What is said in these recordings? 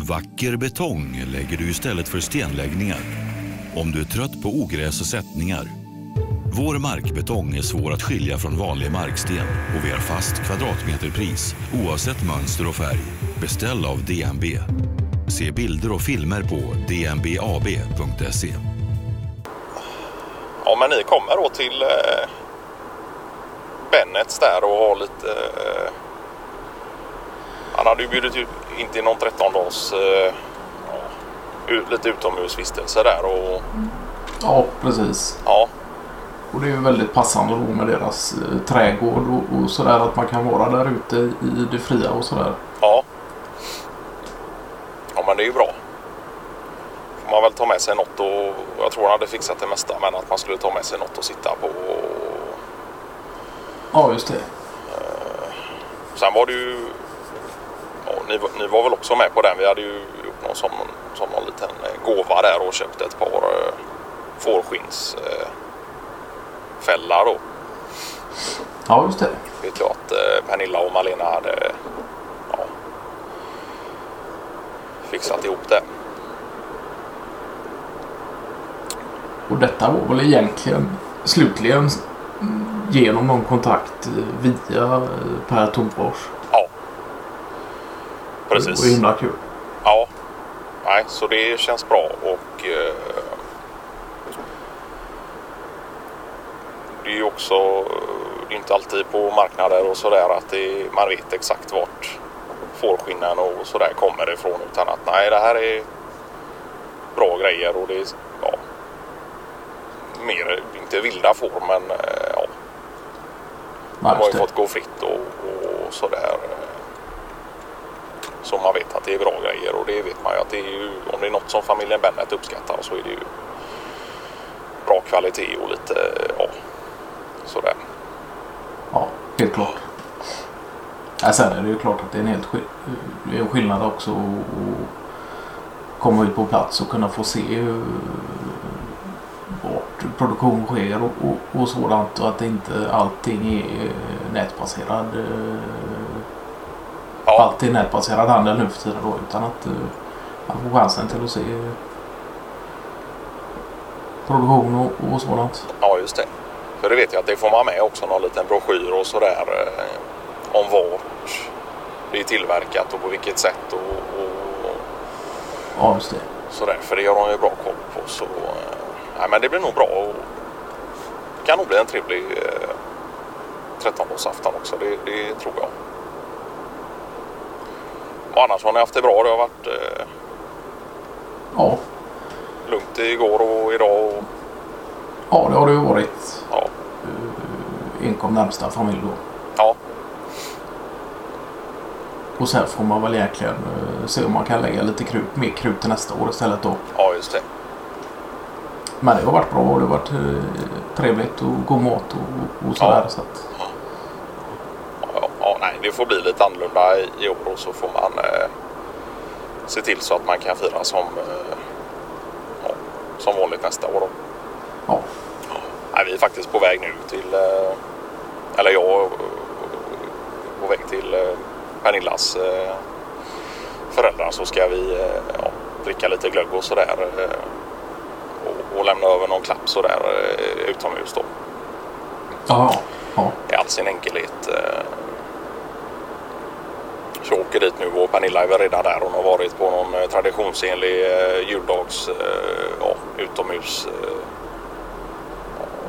Vacker betong lägger du istället för stenläggningar. Om du är trött på ogräs och sättningar. Vår markbetong är svår att skilja från vanlig marksten och vi har fast kvadratmeterpris oavsett mönster och färg. Beställ av DNB. Se bilder och filmer på dnbab.se. Ja, men ni kommer då till eh, Bennets där och har lite... Eh, han hade ju bjudit ut in till någon 13 dags eh, lite utomhusvistelse där och Ja, precis. ja, Och det är ju väldigt passande då med deras eh, trädgård och, och sådär att man kan vara där ute i det fria och sådär. ja. Ja, men det är ju bra. Får man väl ta med sig något och jag tror han hade fixat det mesta men att man skulle ta med sig något att sitta på och Ja, just det. Sen var det ju... Ja, ni, var- ni var väl också med på den. Vi hade ju gjort någon som, som någon liten eh, gåva där och köpt ett par eh, fårskinnsfällar eh, då. Ja, just det. Vet jag att eh, Pernilla och Malena hade ja, fixat ihop det. Och detta var väl egentligen slutligen genom någon kontakt eh, via eh, Per Tomfors. Ja. Det var Precis. himla kul. Ja. Nej, så det känns bra och eh, det är ju också det är inte alltid på marknader och sådär att det, man vet exakt vart fårskinnen och sådär kommer ifrån utan att nej det här är bra grejer och det är ja, mer, inte vilda får men eh, ja, de har ju fått gå fritt och, och sådär. Så man vet att det är bra grejer och det vet man ju att det är ju, om det är något som familjen Bennet uppskattar så är det ju bra kvalitet och lite, ja, sådär. Ja, helt klart. Ja, sen är det ju klart att det är en helt skill- skillnad också att komma ut på plats och kunna få se vart produktion sker och, och, och sådant och att inte allting är eh, nätbaserad eh, Ja, allt är nätbaserad handel nu för tiden då utan att eh, man får chansen till att se produktion och, och sådant. ja, just det. För det vet jag att det får man med också, någon liten broschyr och sådär eh, om vart det är tillverkat och på vilket sätt och, och Ja, just det. Sådär, för det har de ju bra koll på. Så, eh, men det blir nog bra och det kan nog bli en trevlig eh, 13-årsafton också. Det, det tror jag. Och annars har ni haft det bra. Det har varit eh, Ja, lugnt igår och idag. Och, ja det har det ju varit. ja, Enkom närmsta familj då. ja, Och sen får man väl egentligen eh, se om man kan lägga lite krut, mer krut till nästa år istället då. ja, just det. Men det har varit bra och det har varit eh, trevligt och god mat och, och sådär. Ja. Så att, det får bli lite annorlunda i, år och så får man eh, se till så att man kan fira som, eh, ja, som vanligt nästa år. Då. ja. Nej, vi är faktiskt på väg nu till, eh, eller jag eh, på väg till eh, Pernillas eh, föräldrar så ska vi eh, ja, dricka lite glögg och sådär eh, och, och lämna över någon klapp sådär utomhus då Ja, ja. i all sin enkelhet. Jag åker dit nu och Pernilla är väl redan där. Hon har varit på någon eh, traditionsenlig eh, juldags eh, ja, utomhus.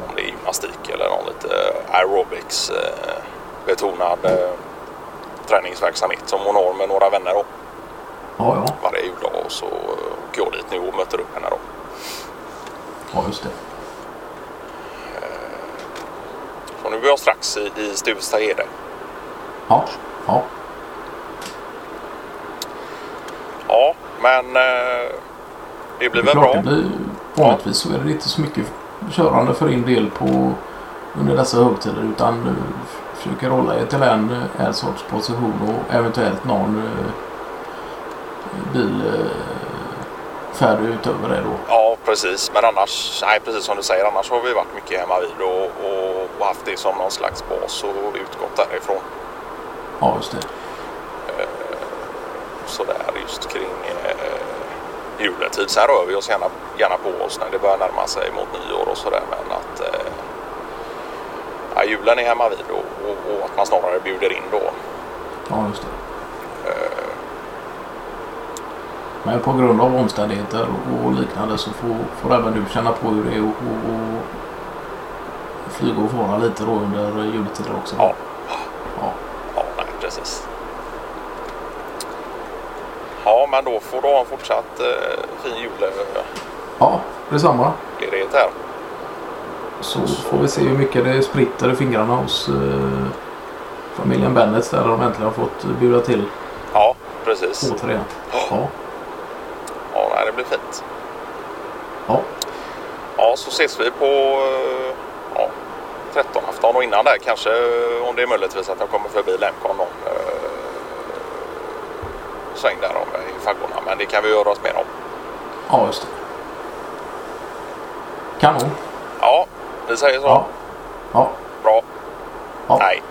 Om det är gymnastik eller någon lite aerobics betonad träningsverksamhet som hon har med några vänner då, Ja, ja. varje juldag. Och så åker jag dit nu och möter upp henne då. Ja, just det. Så nu är jag strax i, i Stuvestad-Ede. Ja, ja. Ja, men eh, det blir väl bra. det blir, vanligtvis så är det inte så mycket körande för din del på under dessa högtider utan du försöker hålla er till en, en sorts position och eventuellt någon eh, bil eh, färdig utöver det då. Ja, precis. Men annars, nej, precis som du säger, annars har vi varit mycket hemma vid och, och, och haft det som någon slags bas och utgått därifrån. Ja, just det. Sådär just kring, eh, juletid. Sen rör vi oss gärna, gärna på oss när det börjar närma sig mot nyår och sådär. Men att eh, ja, julen är hemma vid och, och, och att man snarare bjuder in då. Ja, just det. Men på grund av omständigheter och liknande så får, får även du känna på hur det är att flyga och fara lite då under juletider också. Ja. Ja. Ja, nej, precis. Ja, men då får du ha en fortsatt eh, fin julledighet ja, detsamma. här. Så får vi se hur mycket det spritter i fingrarna hos eh, familjen Bennets där de äntligen har fått bjuda till Ja, precis. återigen. Ja, Ja, nej, det blir fint. ja, Ja, så ses vi på eh, ja, 13 afton och innan där kanske eh, om det är möjligtvis att jag kommer förbi Lemcon någon eh, sväng där om, eh, i faggorna. Men det kan vi göra oss mer om. ja just det. Kanon. Ja, vi säger så. Ja, ja, Bra. ja. Nej.